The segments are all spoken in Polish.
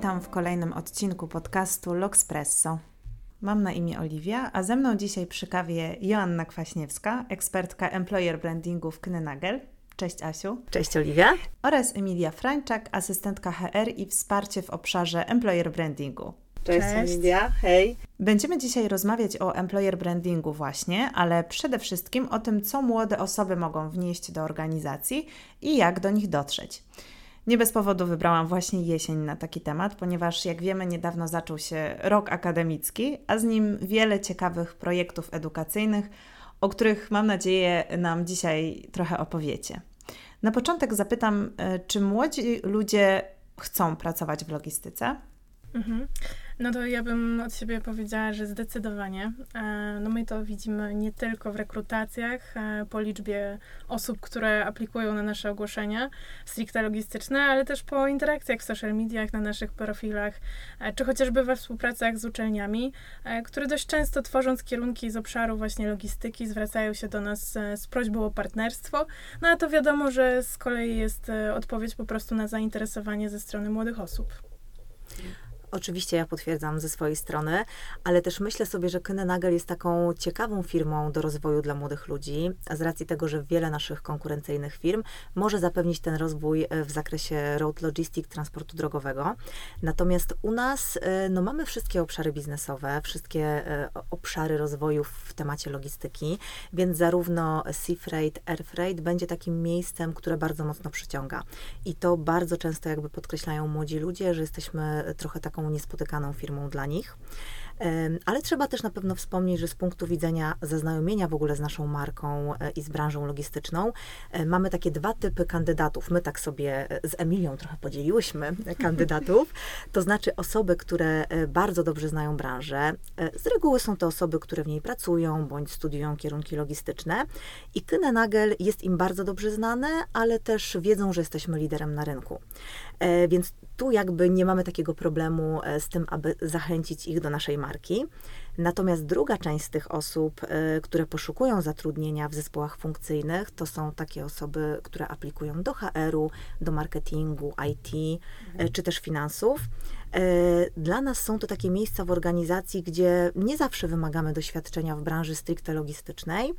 Witam w kolejnym odcinku podcastu L'Oxpresso. Mam na imię Oliwia, a ze mną dzisiaj przy kawie Joanna Kwaśniewska, ekspertka employer brandingu w Knynagel. Cześć Asiu. Cześć Oliwia. Oraz Emilia Frańczak, asystentka HR i wsparcie w obszarze employer brandingu. Cześć, Cześć. Emilia, hej. Będziemy dzisiaj rozmawiać o employer brandingu właśnie, ale przede wszystkim o tym, co młode osoby mogą wnieść do organizacji i jak do nich dotrzeć. Nie bez powodu wybrałam właśnie jesień na taki temat, ponieważ jak wiemy, niedawno zaczął się rok akademicki, a z nim wiele ciekawych projektów edukacyjnych, o których mam nadzieję nam dzisiaj trochę opowiecie. Na początek zapytam, e, czy młodzi ludzie chcą pracować w logistyce? Mhm. No to ja bym od siebie powiedziała, że zdecydowanie. E, No my to widzimy nie tylko w rekrutacjach, e, po liczbie osób, które aplikują na nasze ogłoszenia stricte logistyczne, ale też po interakcjach w social mediach, na naszych profilach, e, czy chociażby we współpracach z uczelniami, które dość często tworząc kierunki z obszaru właśnie logistyki zwracają się do nas z prośbą o partnerstwo. No a to wiadomo, że z kolei jest odpowiedź po prostu na zainteresowanie ze strony młodych osób. Oczywiście ja potwierdzam ze swojej strony, ale też myślę sobie, że Nagel jest taką ciekawą firmą do rozwoju dla młodych ludzi, z racji tego, że wiele naszych konkurencyjnych firm może zapewnić ten rozwój e, w zakresie road logistic, transportu drogowego. Natomiast u nas e, no, mamy wszystkie obszary biznesowe, wszystkie e, obszary rozwoju w temacie logistyki, więc zarówno sea freight, air freight będzie takim miejscem, które bardzo mocno przyciąga. I to bardzo często jakby podkreślają młodzi ludzie, że jesteśmy trochę taką niespotykaną firmą dla nich. Ale trzeba też na pewno wspomnieć, że z punktu widzenia zaznajomienia w ogóle z naszą marką e, i z branżą logistyczną, e, mamy takie dwa typy kandydatów. My tak sobie e, z Emilią trochę podzieliłyśmy kandydatów. To znaczy osoby, które bardzo dobrze znają branżę. Z reguły są to osoby, które w niej pracują bądź studiują kierunki logistyczne. I Nagel jest im bardzo dobrze znane, ale też wiedzą, że jesteśmy liderem na rynku. Więc tu jakby nie mamy takiego problemu e, z tym, aby zachęcić ich do naszej marki. Natomiast druga część z tych osób, e, które poszukują zatrudnienia w zespołach funkcyjnych, to są takie osoby, które aplikują do HR-u, do marketingu, IT e, czy też finansów. Dla nas są to takie miejsca w organizacji, gdzie nie zawsze wymagamy doświadczenia w branży stricte logistycznej,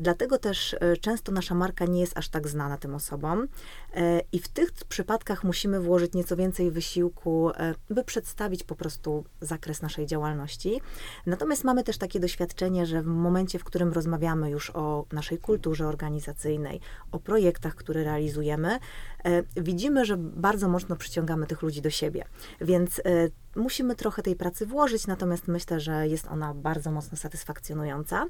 Dlatego też e, często nasza marka nie jest aż tak znana tym osobom E, i w tych przypadkach musimy włożyć nieco więcej wysiłku, e, by przedstawić po prostu zakres naszej działalności. Natomiast mamy też takie doświadczenie, że w momencie, w którym rozmawiamy już o naszej kulturze organizacyjnej, o projektach, które realizujemy, e, widzimy, że bardzo mocno przyciągamy tych ludzi do siebie. Więc e, musimy trochę tej pracy włożyć, natomiast myślę, że jest ona bardzo mocno satysfakcjonująca.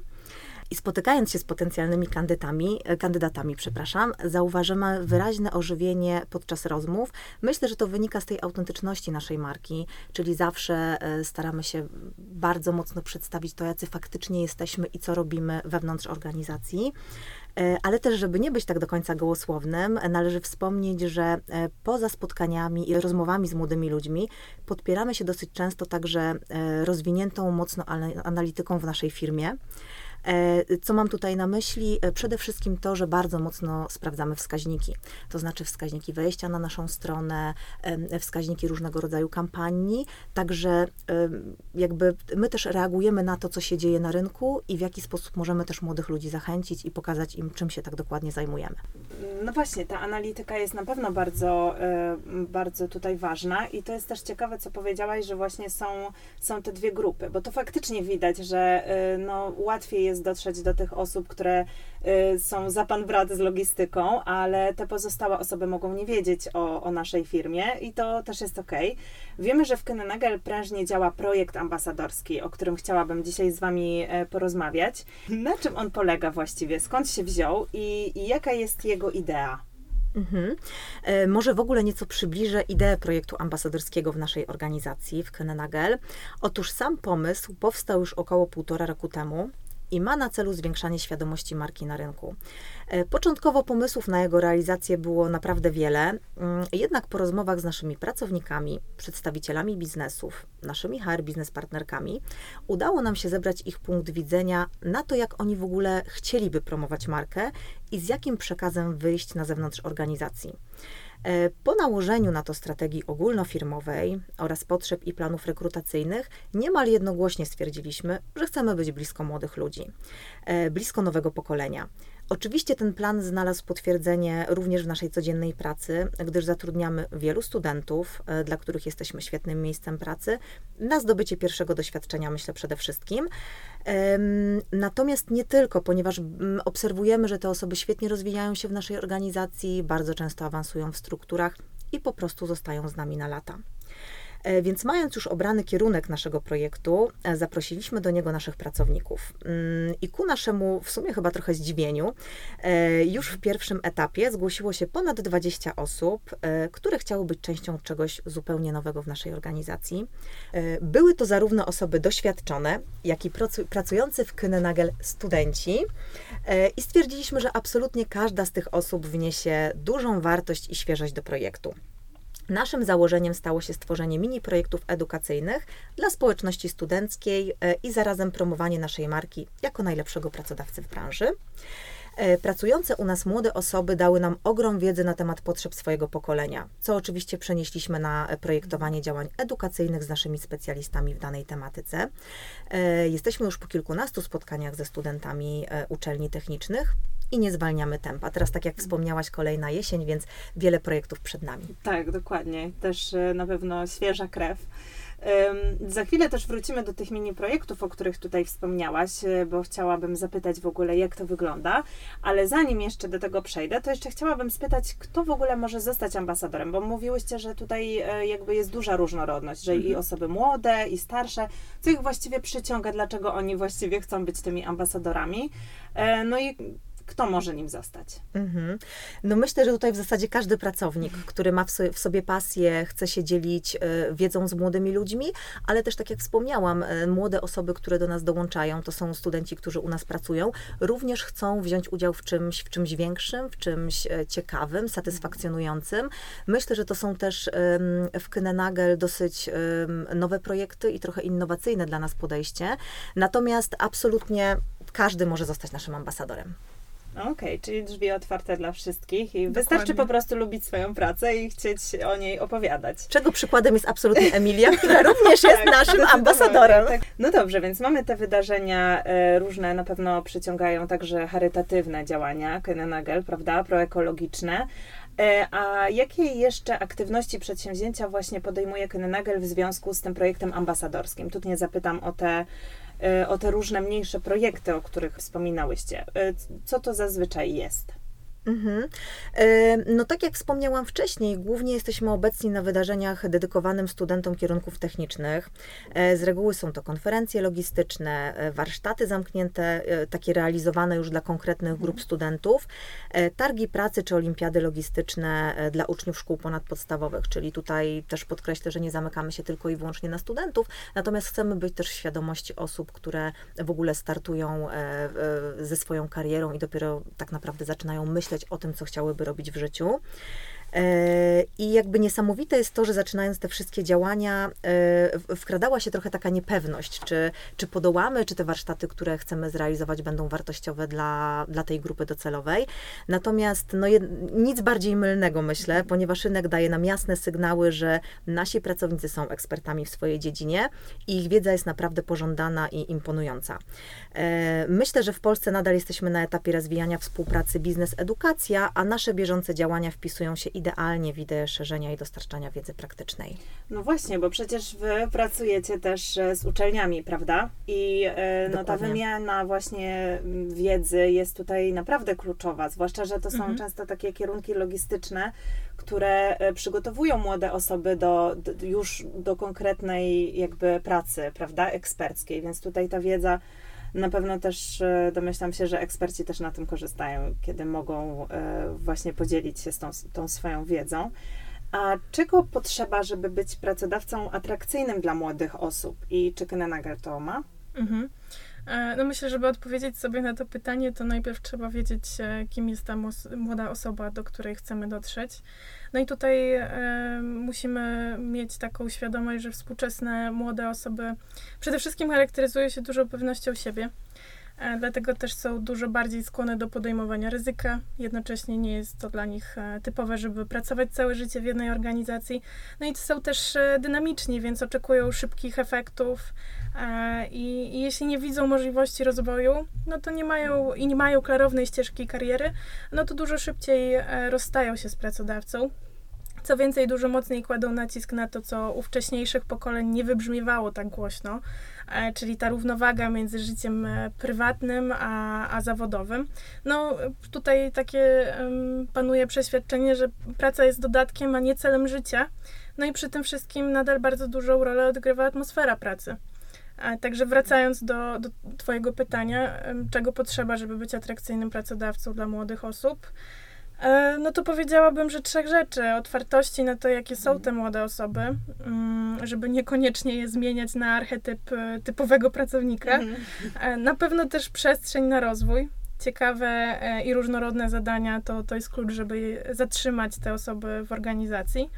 I spotykając się z potencjalnymi kandydatami, e, kandydatami, przepraszam, zauważymy wyraźne ożywienie podczas rozmów. Myślę, że to wynika z tej autentyczności naszej marki, czyli zawsze e, staramy się bardzo mocno przedstawić to, jacy faktycznie jesteśmy i co robimy wewnątrz organizacji. E, Ale też, żeby nie być tak do końca gołosłownym, należy wspomnieć, że poza spotkaniami i rozmowami z młodymi ludźmi podpieramy się dosyć często także rozwiniętą mocno ana- analityką w naszej firmie. E, Co mam tutaj na myśli? E, Przede wszystkim to, że bardzo mocno sprawdzamy wskaźniki. To znaczy wskaźniki wejścia na naszą stronę, wskaźniki różnego rodzaju kampanii. Także jakby my też reagujemy na to, co się dzieje na rynku i w jaki sposób możemy też młodych ludzi zachęcić i pokazać im, czym się tak dokładnie zajmujemy. No właśnie, ta analityka jest na pewno bardzo, bardzo tutaj ważna i to jest też ciekawe, co powiedziałaś, że właśnie są, są te dwie grupy, bo to faktycznie widać, że e, no, łatwiej jest dotrzeć do tych osób, które e, są za pan brat z logistyką, ale te pozostałe osoby mogą nie wiedzieć o, o naszej firmie i to też jest ok. Wiemy, że w Kenenagel prężnie działa projekt ambasadorski, o którym chciałabym dzisiaj z Wami e, porozmawiać. Na czym on polega właściwie? Skąd się wziął i, i jaka jest jego idea? Mhm. E, może w ogóle nieco przybliżę ideę projektu ambasadorskiego w naszej organizacji, w Könenagel. Otóż sam pomysł powstał już około półtora roku temu i ma na celu zwiększanie świadomości marki na rynku. E, początkowo pomysłów na jego realizację było naprawdę wiele, mm, jednak po rozmowach z naszymi pracownikami, przedstawicielami biznesów, naszymi HR biznes partnerkami, udało nam się zebrać ich punkt widzenia na to, jak oni w ogóle chcieliby promować markę i z jakim przekazem wyjść na zewnątrz organizacji. E, po nałożeniu na to strategii ogólnofirmowej oraz potrzeb i planów rekrutacyjnych, niemal jednogłośnie stwierdziliśmy, że chcemy być blisko młodych ludzi, e, blisko nowego pokolenia. Oczywiście ten plan znalazł potwierdzenie również w naszej codziennej pracy, gdyż zatrudniamy wielu studentów, e, dla których jesteśmy świetnym miejscem pracy, na zdobycie pierwszego doświadczenia, myślę przede wszystkim. Natomiast nie tylko, ponieważ mm, obserwujemy, że te osoby świetnie rozwijają się w naszej organizacji, bardzo często awansują w strukturach i po prostu zostają z nami na lata. E, więc mając już obrany kierunek naszego projektu, e, zaprosiliśmy do niego naszych pracowników. Mm, I ku naszemu w sumie chyba trochę zdziwieniu, e, już w pierwszym etapie zgłosiło się ponad 20 osób, które chciały być częścią czegoś zupełnie nowego w naszej organizacji. Były to zarówno osoby doświadczone, jak i pracujący w Kynenagel studenci. I stwierdziliśmy, że absolutnie każda z tych osób wniesie dużą wartość i świeżość do projektu. Naszym założeniem stało się stworzenie mini projektów edukacyjnych dla społeczności studenckiej e, i zarazem promowanie naszej marki jako najlepszego pracodawcy w branży. E, pracujące u nas młode osoby dały nam ogrom wiedzy na temat potrzeb swojego pokolenia, co oczywiście przenieśliśmy na projektowanie działań edukacyjnych z naszymi specjalistami w danej tematyce. E, jesteśmy już po kilkunastu spotkaniach ze studentami uczelni technicznych i nie zwalniamy tempa. Teraz, tak jak wspomniałaś, kolejna jesień, więc wiele projektów przed nami. Tak, dokładnie. Też e, na pewno świeża krew. Za chwilę też wrócimy do tych mini projektów, o których tutaj wspomniałaś, e, bo chciałabym zapytać w ogóle, jak to wygląda. Ale zanim jeszcze do tego przejdę, to jeszcze chciałabym spytać, kto w ogóle może zostać ambasadorem, bo mówiłyście, że tutaj e, jakby jest duża różnorodność, że mhm. i osoby młode, i starsze, co ich właściwie przyciąga, dlaczego oni właściwie chcą być tymi ambasadorami. No i kto może nim zostać? Mhm. No myślę, że tutaj w zasadzie każdy pracownik, który ma w sobie pasję, chce się dzielić e, wiedzą z młodymi ludźmi, ale też tak jak wspomniałam, e, młode osoby, które do nas dołączają, to są studenci, którzy u nas pracują, również chcą wziąć udział w czymś, w czymś większym, w czymś e, ciekawym, satysfakcjonującym. Myślę, że to są też w Kynenagel dosyć nowe projekty i trochę innowacyjne dla nas podejście. Natomiast absolutnie każdy może zostać naszym ambasadorem. Okej, okay, czyli drzwi otwarte dla wszystkich i Dokładnie. wystarczy po prostu lubić swoją pracę i chcieć o niej opowiadać. Czego przykładem jest absolutnie Emilia, która również jest tak, naszym ambasadorem. Tak. No dobrze, więc mamy te wydarzenia e, różne, na pewno przyciągają także charytatywne działania Kenenagel, prawda, proekologiczne. E, a jakie jeszcze aktywności, przedsięwzięcia właśnie podejmuje Kenenagel w związku z tym projektem ambasadorskim? Tu nie zapytam o te o te różne mniejsze projekty, o których wspominałyście. E, co to zazwyczaj jest? Mhm. E, no tak jak wspomniałam wcześniej, głównie jesteśmy obecni na wydarzeniach dedykowanym studentom kierunków technicznych. E, z reguły są to konferencje logistyczne, e, warsztaty zamknięte, takie realizowane już dla konkretnych grup mhm. studentów, targi pracy czy olimpiady logistyczne dla uczniów szkół ponadpodstawowych, czyli tutaj też podkreślę, że nie zamykamy się tylko i wyłącznie na studentów, natomiast chcemy być też w świadomości osób, które w ogóle startują ze swoją karierą i dopiero tak naprawdę zaczynają myśleć myśleć o tym, co chciałyby robić w życiu. E, I jakby niesamowite jest to, że zaczynając te wszystkie działania, e, wkradała się trochę taka niepewność, czy, czy podołamy, czy te warsztaty, które chcemy zrealizować, będą wartościowe dla, dla tej grupy docelowej. Natomiast no, nic bardziej mylnego, myślę, ponieważ rynek daje nam jasne sygnały, że nasi pracownicy są ekspertami w swojej dziedzinie i ich wiedza jest naprawdę pożądana i imponująca. E, myślę, że w Polsce nadal jesteśmy na etapie rozwijania współpracy biznes-edukacja, a nasze bieżące działania wpisują się idealnie w ideę szerzenia i dostarczania wiedzy praktycznej. No właśnie, bo przecież wy pracujecie też e, z uczelniami, prawda? I e, no, ta wymiana właśnie wiedzy jest tutaj naprawdę kluczowa, zwłaszcza, że to są mhm. często takie kierunki logistyczne, które przygotowują młode osoby do, do, już do konkretnej jakby pracy, prawda, eksperckiej, więc tutaj ta wiedza Na pewno też e, domyślam się, że eksperci też na tym korzystają, kiedy mogą e, właśnie podzielić się z tą, tą swoją wiedzą. A czego potrzeba, żeby być pracodawcą atrakcyjnym dla młodych osób? I czy Kennenager to ma? Mhm. E, no myślę, żeby odpowiedzieć sobie na to pytanie, to najpierw trzeba wiedzieć, kim jest ta młoda osoba, do której chcemy dotrzeć. No i tutaj e, musimy mieć taką świadomość, że współczesne młode osoby przede wszystkim charakteryzują się dużą pewnością siebie. E, dlatego też są dużo bardziej skłonne do podejmowania ryzyka. Jednocześnie nie jest to dla nich e, typowe, żeby pracować całe życie w jednej organizacji. No i są też e, dynamiczni, więc oczekują szybkich efektów i, i jeśli nie widzą możliwości rozwoju, no to nie mają i nie mają klarownej ścieżki kariery, no to dużo szybciej rozstają się z pracodawcą. Co więcej, dużo mocniej kładą nacisk na to, co u wcześniejszych pokoleń nie wybrzmiewało tak głośno, czyli ta równowaga między życiem e, prywatnym a, a zawodowym. No, tutaj takie panuje przeświadczenie, że praca jest dodatkiem, a nie celem życia. No i przy tym wszystkim nadal bardzo dużą rolę odgrywa atmosfera pracy. A także wracając do, do Twojego pytania, czego potrzeba, żeby być atrakcyjnym pracodawcą dla młodych osób, E, no to powiedziałabym, że trzech rzeczy. Otwartości na to, jakie są te młode osoby, mm, żeby niekoniecznie je zmieniać na archetyp e, typowego pracownika. Mhm. E, na pewno też przestrzeń na rozwój. Ciekawe i różnorodne zadania to, to jest klucz, żeby zatrzymać te osoby w organizacji.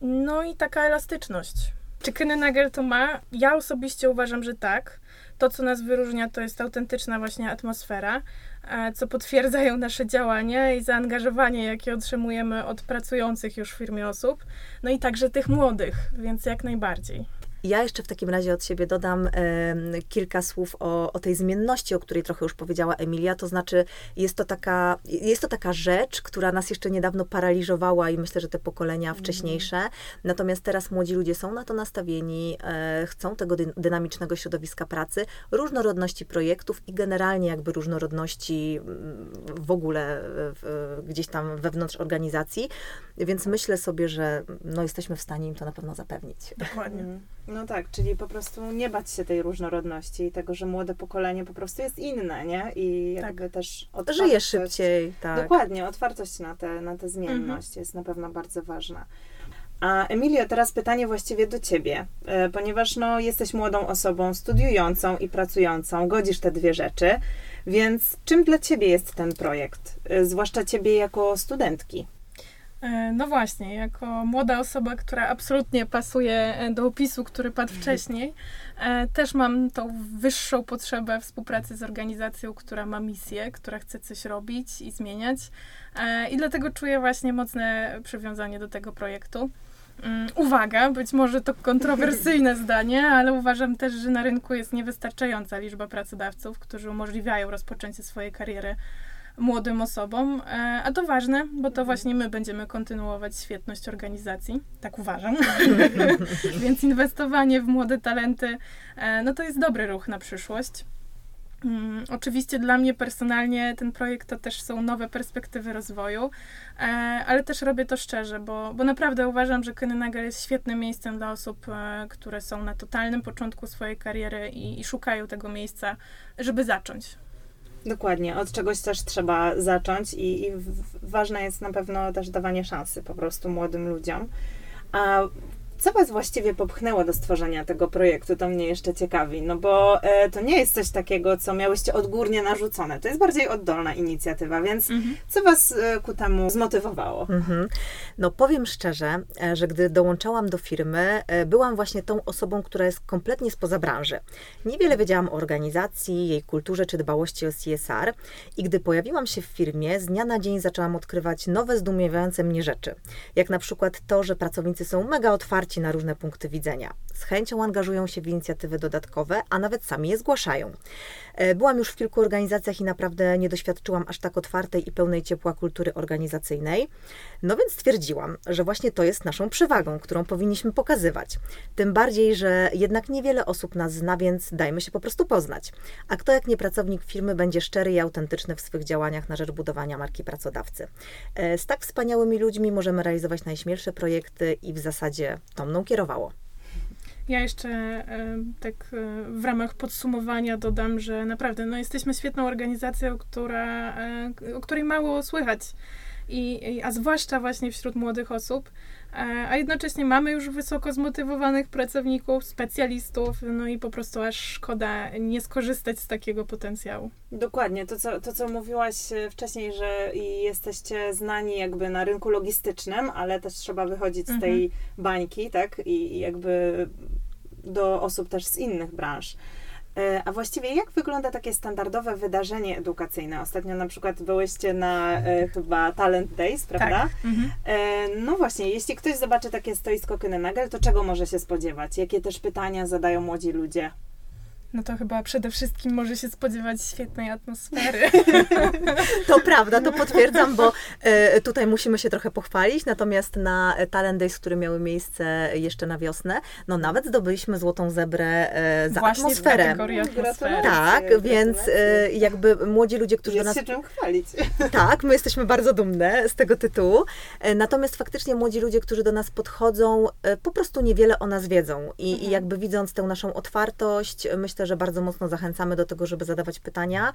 No i taka elastyczność. Czy Kynenager to ma? Ja osobiście uważam, że tak. To, co nas wyróżnia, to jest autentyczna właśnie atmosfera, e, co potwierdzają nasze działania i zaangażowanie, jakie otrzymujemy od pracujących już w firmie osób, no i także tych młodych, więc jak najbardziej. Ja jeszcze w takim razie od siebie dodam e, kilka słów o, o tej zmienności, o której trochę już powiedziała Emilia. To znaczy, jest to, taka, jest to taka rzecz, która nas jeszcze niedawno paraliżowała i myślę, że te pokolenia mhm. wcześniejsze. Natomiast teraz młodzi ludzie są na to nastawieni, e, chcą tego dy, dynamicznego środowiska pracy, różnorodności projektów i generalnie jakby różnorodności mm, w ogóle w, gdzieś tam wewnątrz organizacji. Więc myślę sobie, że no, jesteśmy w stanie im to na pewno zapewnić. Dokładnie. No tak, czyli po prostu nie bać się tej różnorodności i tego, że młode pokolenie po prostu jest inne, nie? I tak. jakby tak. też otwartość. Żyje szybciej, tak. Dokładnie, otwartość na tę na te zmienność mhm. jest na pewno bardzo ważna. A Emilio, teraz pytanie właściwie do Ciebie, e, ponieważ no, jesteś młodą osobą studiującą i pracującą, godzisz te dwie rzeczy, więc czym dla Ciebie jest ten projekt, e, zwłaszcza Ciebie jako studentki? E, no właśnie, jako młoda osoba, która absolutnie pasuje e, do opisu, który padł mhm. wcześniej, e, też mam tą wyższą potrzebę współpracy z organizacją, która ma misję, która chce coś robić i zmieniać. I dlatego czuję właśnie mocne przywiązanie do tego projektu. Mm, uwaga, być może to kontrowersyjne zdanie, ale uważam też, że na rynku jest niewystarczająca liczba pracodawców, którzy umożliwiają rozpoczęcie swojej kariery młodym osobom, e, a to ważne, bo to mhm. właśnie my będziemy kontynuować świetność organizacji, tak uważam. Więc inwestowanie w młode talenty, e, no to jest dobry ruch na przyszłość. Um, oczywiście dla mnie personalnie ten projekt to też są nowe perspektywy rozwoju, e, ale też robię to szczerze, bo, bo naprawdę uważam, że Kynenager jest świetnym miejscem dla osób, e, które są na totalnym początku swojej kariery i, i szukają tego miejsca, żeby zacząć. Dokładnie, od czegoś też trzeba zacząć i, i ważne jest na pewno też dawanie szansy po prostu młodym ludziom. A co Was właściwie popchnęło do stworzenia tego projektu? To mnie jeszcze ciekawi, no bo e, to nie jest coś takiego, co miałyście odgórnie narzucone. To jest bardziej oddolna inicjatywa, więc mhm. co Was e, ku temu zmotywowało? Mhm. No powiem szczerze, e, że gdy dołączałam do firmy, e, byłam właśnie tą osobą, która jest kompletnie spoza branży. Niewiele wiedziałam o organizacji, jej kulturze czy dbałości o CSR i gdy pojawiłam się w firmie, z dnia na dzień zaczęłam odkrywać nowe, zdumiewające mnie rzeczy. Jak na przykład to, że pracownicy są mega otwarci otwarci na różne punkty widzenia. Z chęcią angażują się w inicjatywy dodatkowe, a nawet sami je zgłaszają. E, byłam już w kilku organizacjach i naprawdę nie doświadczyłam aż tak otwartej i pełnej ciepła kultury organizacyjnej. No więc stwierdziłam, że właśnie to jest naszą przewagą, którą powinniśmy pokazywać. Tym bardziej, że jednak niewiele osób nas zna, więc dajmy się po prostu poznać. A kto jak nie pracownik firmy będzie szczery i autentyczny w swych działaniach na rzecz budowania marki pracodawcy. E, z tak wspaniałymi ludźmi możemy realizować najśmielsze projekty i w zasadzie to mną kierowało. Ja jeszcze e, tak e, w ramach podsumowania dodam, że naprawdę no, jesteśmy świetną organizacją, która, e, o której mało słychać. I, a zwłaszcza właśnie wśród młodych osób. A jednocześnie mamy już wysoko zmotywowanych pracowników, specjalistów, no i po prostu aż szkoda nie skorzystać z takiego potencjału. Dokładnie, to co, to co mówiłaś wcześniej, że jesteście znani jakby na rynku logistycznym, ale też trzeba wychodzić z tej mhm. bańki, tak? I, I jakby do osób też z innych branż. E, a właściwie jak wygląda takie standardowe wydarzenie edukacyjne? Ostatnio na przykład byłyście na e, chyba Talent Days, prawda? Tak. Mhm. E, no właśnie, jeśli ktoś zobaczy takie stoisko Kynenagel, to czego może się spodziewać? Jakie też pytania zadają młodzi ludzie? No to chyba przede wszystkim może się spodziewać świetnej atmosfery. To prawda, to potwierdzam, bo e, tutaj musimy się trochę pochwalić, natomiast na Talent Days, które miały miejsce jeszcze na wiosnę, no nawet zdobyliśmy złotą zebrę e, za Właśnie atmosferę. atmosfery. Tak, więc e, jakby młodzi ludzie, którzy Jest do nas... się czym chwalić. Tak, my jesteśmy bardzo dumne z tego tytułu. Natomiast faktycznie młodzi ludzie, którzy do nas podchodzą, po prostu niewiele o nas wiedzą i, mhm. i jakby widząc tę naszą otwartość, myślę, myślę, że bardzo mocno zachęcamy do tego, żeby zadawać pytania.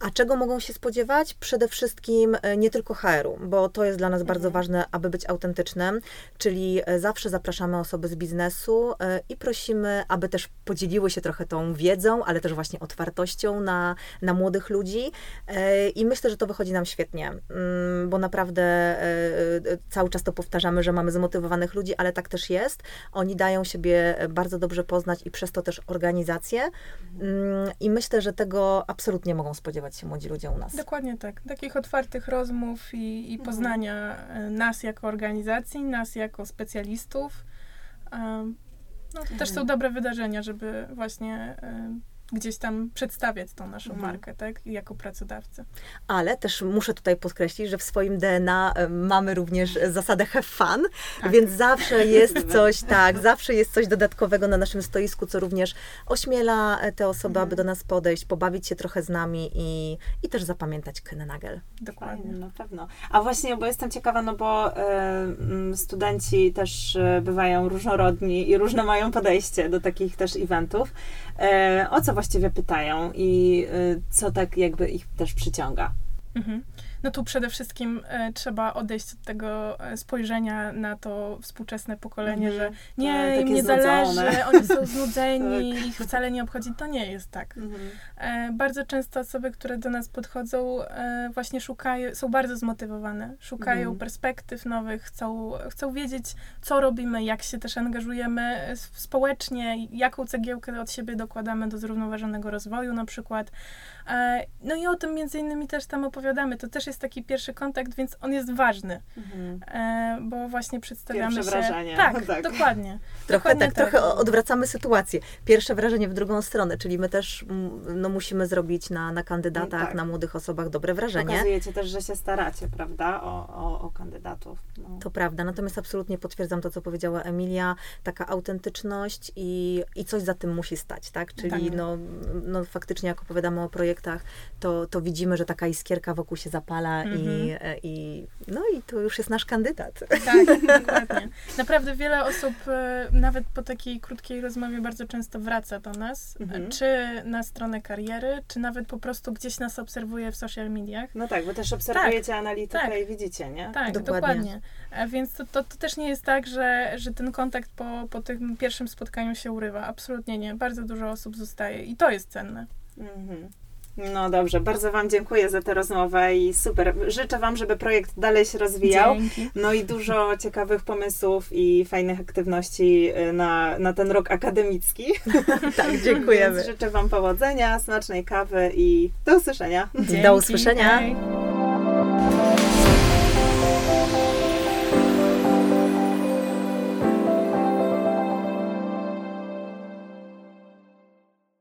A czego mogą się spodziewać? Przede wszystkim e, nie tylko HR-u, bo to jest dla nas bardzo mhm. ważne, aby być autentycznym, czyli e, zawsze zapraszamy osoby z biznesu e, i prosimy, aby też podzieliły się trochę tą wiedzą, ale też właśnie otwartością na, na młodych ludzi. I myślę, że to wychodzi nam świetnie, mm, bo naprawdę cały czas to powtarzamy, że mamy zmotywowanych ludzi, ale tak też jest. Oni dają siebie bardzo dobrze poznać i przez to też organizację. Mm, I myślę, że tego absolutnie mogą spodziewać się młodzi ludzie u nas. Dokładnie tak. Takich otwartych rozmów i, i mhm. poznania mhm. nas jako organizacji, nas jako specjalistów. No, to też są mhm. dobre wydarzenia, żeby właśnie gdzieś tam przedstawiać tą naszą mhm. markę, tak, jako pracodawcy. Ale też muszę tutaj podkreślić, że w swoim DNA e, mamy również zasadę have fun, tak. więc zawsze jest coś, tak, zawsze jest coś dodatkowego na naszym stoisku, co również ośmiela e, te osoby, mhm. aby do nas podejść, pobawić się trochę z nami i, i też zapamiętać Kynenagel. Dokładnie. Na pewno. A właśnie, bo jestem ciekawa, no bo y, studenci też bywają różnorodni i różne mają podejście do takich też eventów. Y, o co właściwie pytają i y, co tak jakby ich też przyciąga. Mhm. No tu przede wszystkim e, trzeba odejść od tego e, spojrzenia na to współczesne pokolenie, mhm. że nie, tak, im nie zależy, oni są znudzeni, tak. ich wcale nie obchodzi. To nie jest tak. Mhm. E, bardzo często osoby, które do nas podchodzą, e, właśnie szukają, są bardzo zmotywowane, szukają mhm. perspektyw nowych, chcą, chcą wiedzieć, co robimy, jak się też angażujemy społecznie, jaką cegiełkę od siebie dokładamy do zrównoważonego rozwoju na przykład. E, no i o tym między innymi też tam opowiadamy. To też jest taki pierwszy kontakt, więc on jest ważny, mhm. E, bo właśnie przedstawiamy Pierwsze się... wrażenie. Tak, tak. dokładnie. Trochę dokładnie tak, tak, trochę odwracamy sytuację. Pierwsze wrażenie w drugą stronę, czyli my też no, musimy zrobić na, na kandydatach, tak. na młodych osobach dobre wrażenie. Pokazujecie też, że się staracie, prawda, o, o, o kandydatów. No. To prawda, natomiast absolutnie potwierdzam to, co powiedziała Emilia, taka autentyczność i, i coś za tym musi stać, tak? Czyli tak. No, no faktycznie jak opowiadamy o projekcie projektach, to, to widzimy, że taka iskierka wokół się zapala i, mhm. e, i no i to już jest nasz kandydat. Tak, dokładnie. Naprawdę wiele osób e, nawet po takiej krótkiej rozmowie bardzo często wraca do nas, mhm. czy na stronę kariery, czy nawet po prostu gdzieś nas obserwuje w social mediach. No tak, bo też obserwujecie tak, analitykę tak, i widzicie, nie? Tak, dokładnie. dokładnie. Więc to, to, to, też nie jest tak, że, że ten kontakt po, po tym pierwszym spotkaniu się urywa. Absolutnie nie. Bardzo dużo osób zostaje i to jest cenne. Mhm. No dobrze, bardzo Wam dziękuję za tę rozmowę i super. Życzę Wam, żeby projekt dalej się rozwijał. Dzięki. No i dużo ciekawych pomysłów i fajnych aktywności y, na, na ten rok akademicki. tak, dziękujemy. Więc życzę Wam powodzenia, smacznej kawy i do usłyszenia. Dzięki. Do usłyszenia.